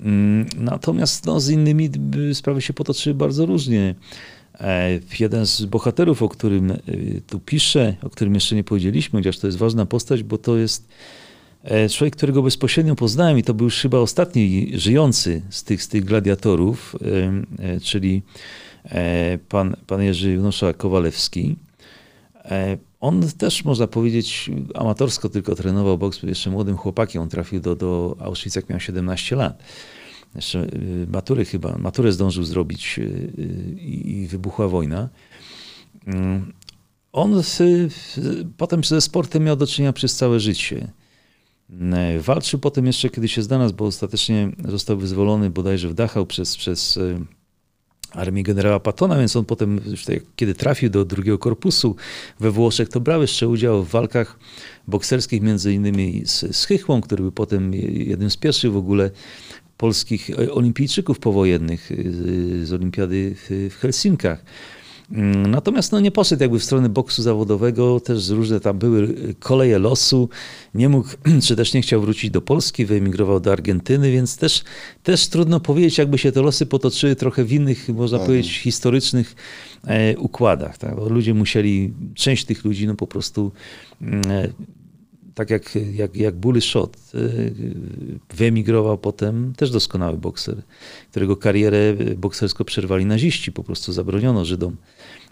Speaker 2: Mm, natomiast no, z innymi sprawy się potoczyły bardzo różnie. E, jeden z bohaterów, o którym e, tu piszę, o którym jeszcze nie powiedzieliśmy, chociaż to jest ważna postać, bo to jest e, człowiek, którego bezpośrednio poznałem i to był już chyba ostatni żyjący z tych, z tych gladiatorów, czyli pan, pan Jerzy Junosza Kowalewski. On też, można powiedzieć, amatorsko tylko trenował boks, jeszcze młodym chłopakiem. On trafił do, do Auschwitz, jak miał 17 lat jeszcze y, matury chyba, maturę zdążył zrobić y, y, i wybuchła wojna. Mm, On potem ze sportem miał do czynienia przez całe życie. Walczył potem jeszcze, kiedy się znalazł, bo ostatecznie został wyzwolony bodajże w Dachau przez, przez armii generała Patona, więc on potem, kiedy trafił do drugiego korpusu we Włoszech, to brał jeszcze udział w walkach bokserskich, między innymi z, z Chychłą, który był potem jednym z pierwszych w ogóle polskich olimpijczyków powojennych z olimpiady w Helsinkach. Mm, natomiast no, nie poszedł jakby w stronę boksu zawodowego, też różne tam były koleje losu. Nie mógł, czy też nie chciał wrócić do Polski, wyemigrował do Argentyny, więc też, też trudno powiedzieć, jakby się te losy potoczyły trochę w innych, można tak. powiedzieć, historycznych e, układach. Tak? Bo ludzie musieli, część tych ludzi no po prostu mm, e, tak jak, jak, jak Bully Shot e, wyemigrował potem, też doskonały bokser, którego karierę bokserską przerwali naziści, po prostu zabroniono Żydom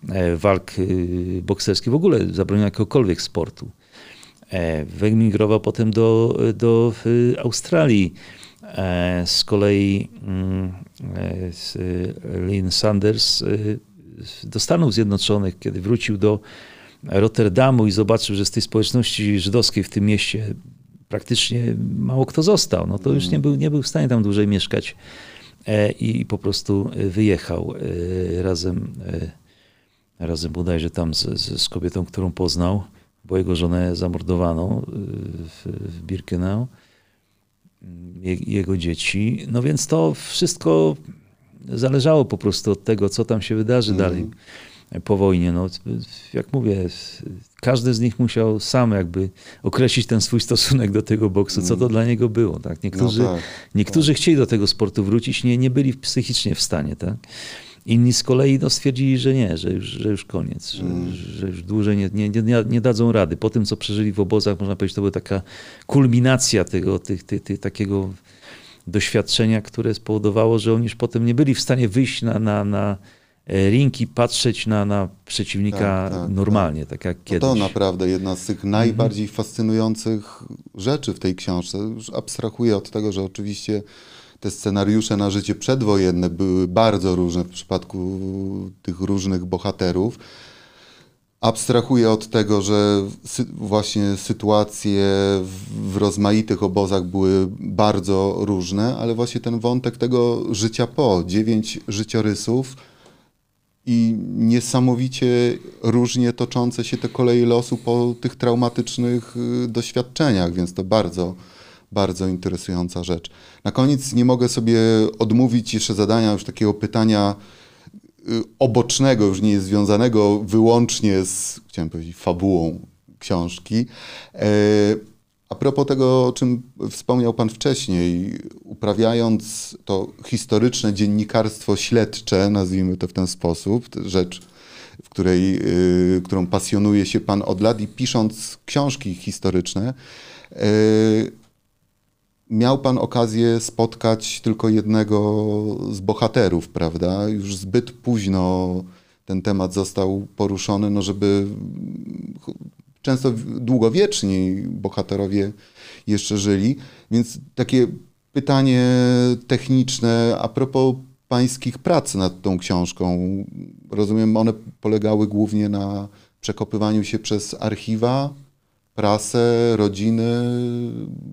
Speaker 2: E, walk y, bokserskich, w ogóle zabroniono jakiegokolwiek sportu. E, wyemigrował potem do, do Australii. E, z kolei mm, Lynn Sanders do Stanów Zjednoczonych, kiedy wrócił do Rotterdamu i zobaczył, że z tej społeczności żydowskiej w tym mieście praktycznie mało kto został, no to już nie był, nie był w stanie tam dłużej mieszkać i po prostu wyjechał razem razem bodajże tam z, z, kobietą, którą poznał, bo jego żonę zamordowano w, w Birkenau, Je, jego dzieci. No więc to wszystko zależało po prostu od tego, co tam się wydarzy mm. dalej po wojnie. No, jak mówię, każdy z nich musiał sam jakby określić ten swój stosunek do tego boksu, co to mm. dla niego było. Tak? Niektórzy, no tak, niektórzy tak. chcieli do tego sportu wrócić, nie, nie byli psychicznie w stanie. Tak? Inni z kolei no, stwierdzili, że nie, że już, że już koniec, że, mm. że już dłużej nie, nie, nie, nie, dadzą rady. Po tym, co przeżyli w obozach, można powiedzieć, to była taka kulminacja tego, tych, tych, tych, takiego doświadczenia, które spowodowało, że oni już potem nie byli w stanie wyjść na, na, na e, ring i patrzeć na, na przeciwnika tak, tak, normalnie, tak, tak jak kiedyś.
Speaker 1: No to naprawdę jedna z tych najbardziej mhm. fascynujących rzeczy w tej książce. Już abstrahuję od tego, że oczywiście te scenariusze na życie przedwojenne były bardzo różne w przypadku tych różnych bohaterów. Abstrahuję od tego, że sy właśnie sytuacje w, w rozmaitych obozach były bardzo różne, ale właśnie ten wątek tego życia po, dziewięć życiorysów i niesamowicie różnie toczące się te koleje losu po tych traumatycznych y, doświadczeniach, więc to bardzo, bardzo interesująca rzecz. Na koniec nie mogę sobie odmówić jeszcze zadania już takiego pytania y, obocznego, już nie związanego wyłącznie z, chciałem powiedzieć, fabułą książki. A propos tego, o czym wspomniał Pan wcześniej, uprawiając to historyczne dziennikarstwo śledcze, nazwijmy to w ten sposób, rzecz, w której, y, którą pasjonuje się Pan od lat i pisząc książki historyczne, y, miał pan okazję spotkać tylko jednego z bohaterów, prawda? Już zbyt późno ten temat został poruszony, no żeby często długowieczni bohaterowie jeszcze żyli. Więc takie pytanie techniczne a propos pańskich prac nad tą książką. Rozumiem, one polegały głównie na przekopywaniu się przez archiwa, prasę, rodziny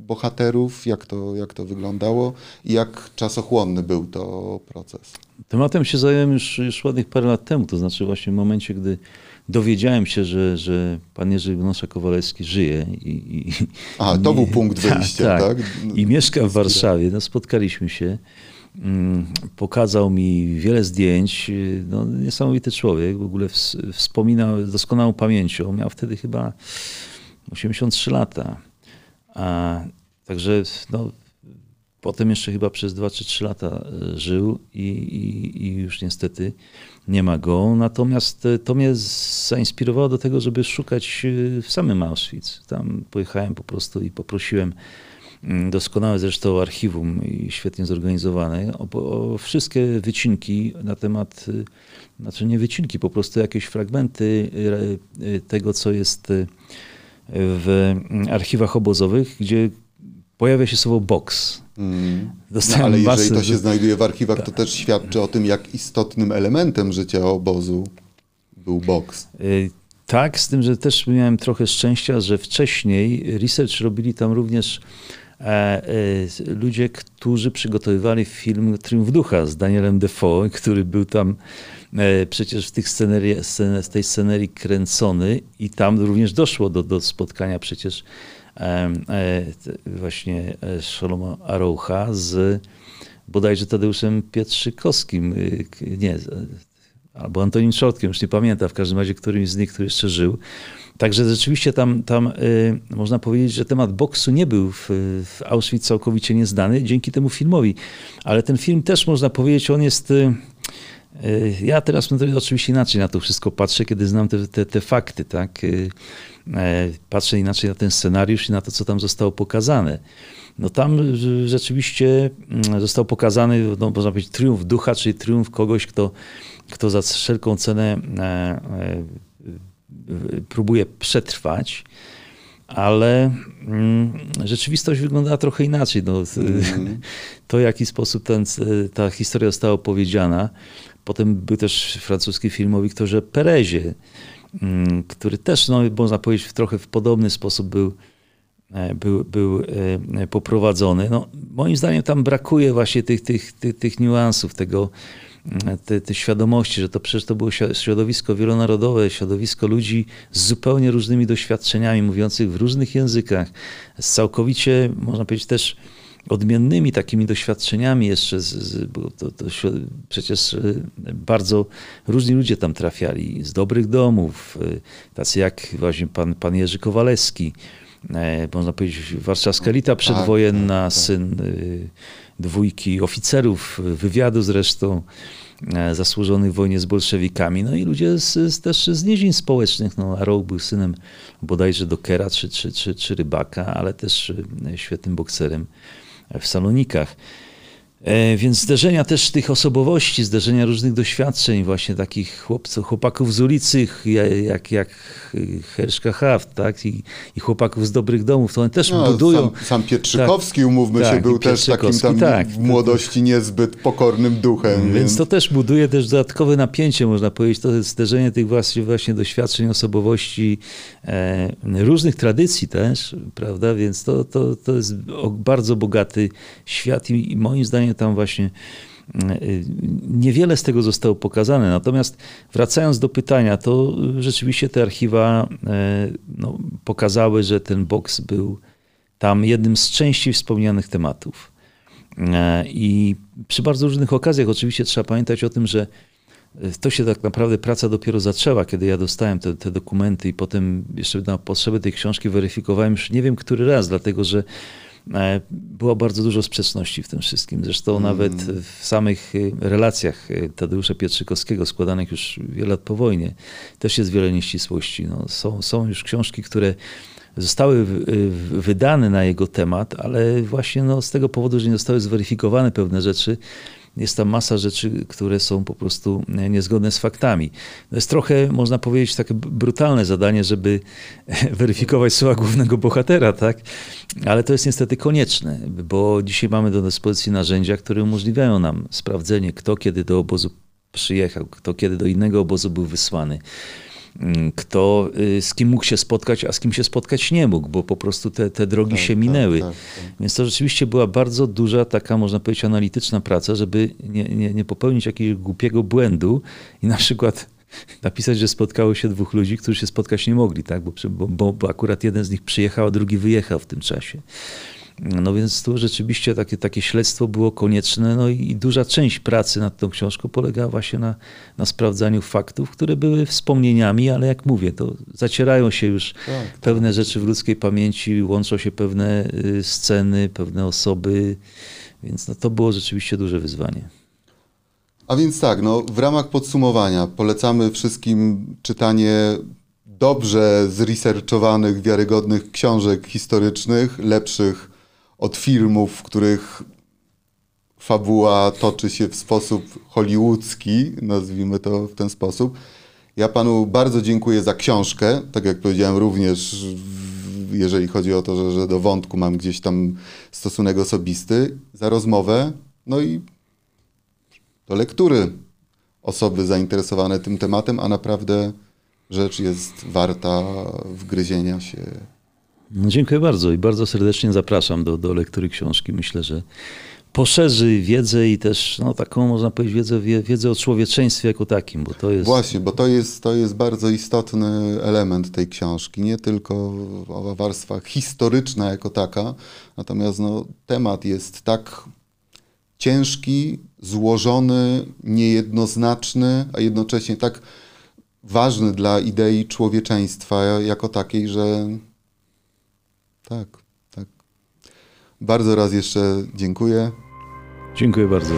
Speaker 1: bohaterów, jak to, jak to wyglądało i jak czasochłonny był to proces.
Speaker 2: Tematem się zająłem już, już ładnych parę lat temu, to znaczy właśnie w momencie, gdy dowiedziałem się, że, że pan Jerzy Wnosza-Kowalewski żyje. I, i,
Speaker 1: A, to i, był punkt wyjścia, tak? tak?
Speaker 2: I mieszka w Warszawie. No, spotkaliśmy się. Mm, pokazał mi wiele zdjęć. No, niesamowity człowiek, w ogóle wspominał doskonałą pamięcią. Miał wtedy chyba 83 lata. A, także no, potem jeszcze chyba przez 2 czy 3 lata e, żył i, i, i, już niestety nie ma go. Natomiast e, to mnie zainspirowało do tego, żeby szukać e, w samym Auschwitz. Tam pojechałem po prostu i poprosiłem mm, doskonałe zresztą archiwum i świetnie zorganizowane, o, o, wszystkie wycinki na temat, znaczy nie wycinki, po prostu jakieś fragmenty tego, co jest w archiwach obozowych, gdzie pojawia się słowo box. Mm.
Speaker 1: No, ale jeżeli to się znajduje w archiwach, to też świadczy o tym, jak istotnym elementem życia obozu był boks.
Speaker 2: Y, Tak, z tym, że też miałem trochę szczęścia, że wcześniej research robili tam również e, e, ludzie, którzy przygotowywali film Triumf Ducha z Danielem Defoe, który był tam e, przecież w tych scenerii, scen, tej scenerii kręcony i tam również doszło do, do spotkania przecież właśnie Szoloma Aroucha z bodajże Tadeuszem Pietrzykowskim, nie, albo Antonim Trzotkiem, już nie pamiętam, w każdym razie którymś z nich, który jeszcze żył. Także rzeczywiście tam, tam y, można powiedzieć, że temat boksu nie był w, w, Auschwitz całkowicie nieznany dzięki temu filmowi. Ale ten film też można powiedzieć, on jest... Y, y, ja teraz oczywiście inaczej na to wszystko patrzę, kiedy znam te, te, te fakty, tak? Y, e, patrzę inaczej na ten scenariusz i na to, co tam zostało pokazane. No tam rzeczywiście mm, został pokazany, no, można powiedzieć, triumf ducha, czyli triumf kogoś, kto kto za wszelką cenę e, e, próbuje przetrwać, ale mm, rzeczywistość wygląda trochę inaczej. No, mm. To, w jaki sposób ten, ta historia została opowiedziana. Potem był też francuski film o Wiktorze Perezie, mm, który też, no, można powiedzieć, w trochę w podobny sposób był, e, był, był poprowadzony. No, moim zdaniem tam brakuje właśnie tych, tych, tych, tych niuansów, tego, te, te świadomości, że to przecież to było środowisko wielonarodowe, środowisko ludzi z zupełnie różnymi doświadczeniami, mówiących w różnych językach, z całkowicie, można powiedzieć też odmiennymi takimi doświadczeniami jeszcze, z, z, bo to, to, przecież e, bardzo różni ludzie tam trafiali, z dobrych domów, e, tacy jak właśnie pan, pan Jerzy Kowalewski, e, można powiedzieć warszawska elita przedwojenna, tak, tak, tak. syn dwójki oficerów wywiadu zresztą, zasłużonych w wojnie z bolszewikami, no i ludzie z, z, też z nizin społecznych. No, Arrow był synem bodajże dokera czy, czy, czy, czy rybaka, ale też świetnym bokserem w Salonikach. E, więc zderzenia też tych osobowości, zderzenia różnych doświadczeń, właśnie takich chłopców, chłopaków z ulicy, jak, jak Herszka Haft, tak? I, I, chłopaków z dobrych domów, to one też no, budują.
Speaker 1: Sam, sam Pietrzykowski, tak, umówmy tak, się, był też takim tam tak, w młodości niezbyt pokornym duchem.
Speaker 2: Więc, więc to też buduje też dodatkowe napięcie, można powiedzieć. To jest zderzenie tych właśnie, właśnie doświadczeń, osobowości, e, różnych tradycji też, prawda? Więc to, to, to jest bardzo bogaty świat i, i moim zdaniem tam właśnie e, niewiele z tego zostało pokazane. Natomiast wracając do pytania, to rzeczywiście te archiwa e, no, pokazały, że ten boks był tam jednym z częściej wspomnianych tematów. E, I przy bardzo różnych okazjach oczywiście trzeba pamiętać o tym, że to się tak naprawdę praca dopiero zaczęła, kiedy ja dostałem te, te dokumenty i potem jeszcze na potrzeby tej książki weryfikowałem już nie wiem który raz, dlatego że E, było bardzo dużo sprzeczności w tym wszystkim. Zresztą mm. nawet w samych e, relacjach e, Tadeusza Pietrzykowskiego, składanych już wiele lat po wojnie, też jest wiele nieścisłości. No, są, są już książki, które zostały wydane na jego temat, ale właśnie no, z tego powodu, że nie zostały zweryfikowane pewne rzeczy, jest tam masa rzeczy, które są po prostu niezgodne z faktami. To jest trochę, można powiedzieć, takie brutalne zadanie, żeby weryfikować słowa głównego bohatera, tak? Ale to jest niestety konieczne, bo dzisiaj mamy do dyspozycji narzędzia, które umożliwiają nam sprawdzenie, kto kiedy do obozu przyjechał, kto kiedy do innego obozu był wysłany. Mm, kto y, z kim mógł się spotkać, a z kim się spotkać nie mógł, bo po prostu te, te drogi tak, się tak, minęły. Tak, tak, Więc to rzeczywiście była bardzo duża taka, można powiedzieć, analityczna praca, żeby nie, nie, nie popełnić jakiegoś głupiego błędu i na przykład napisać, że spotkało się dwóch ludzi, którzy się spotkać nie mogli, tak? bo, bo, bo akurat jeden z nich przyjechał, a drugi wyjechał w tym czasie. No więc tu rzeczywiście takie, takie śledztwo było konieczne, no i duża część pracy nad tą książką polegała właśnie na, na sprawdzaniu faktów, które były wspomnieniami, ale jak mówię, to zacierają się już tak, tak. pewne tak. rzeczy w ludzkiej pamięci, łączą się pewne y, sceny, pewne osoby, więc no to było rzeczywiście duże wyzwanie.
Speaker 1: A więc tak, no, w ramach podsumowania polecamy wszystkim czytanie dobrze zresearchowanych, wiarygodnych książek historycznych, lepszych od filmów, w których fabuła toczy się w sposób hollywoodzki, nazwijmy to w ten sposób. Ja panu bardzo dziękuję za książkę. Tak jak powiedziałem, również jeżeli chodzi o to, że, że do wątku mam gdzieś tam stosunek osobisty, za rozmowę, no i do lektury osoby zainteresowane tym tematem, a naprawdę rzecz jest warta wgryzienia się.
Speaker 2: No, dziękuję bardzo i bardzo serdecznie zapraszam do, do lektury książki. Myślę, że poszerzy wiedzę i też no, taką, można powiedzieć, wiedzę, wie- wiedzę o człowieczeństwie jako takim, bo to jest...
Speaker 1: Właśnie, bo to jest, to jest bardzo istotny element tej książki, nie tylko warstwa historyczna jako taka, natomiast no, temat jest tak ciężki, złożony, niejednoznaczny, a jednocześnie tak ważny dla idei człowieczeństwa jako takiej, że tak, tak. Bardzo raz jeszcze dziękuję.
Speaker 2: Dziękuję bardzo.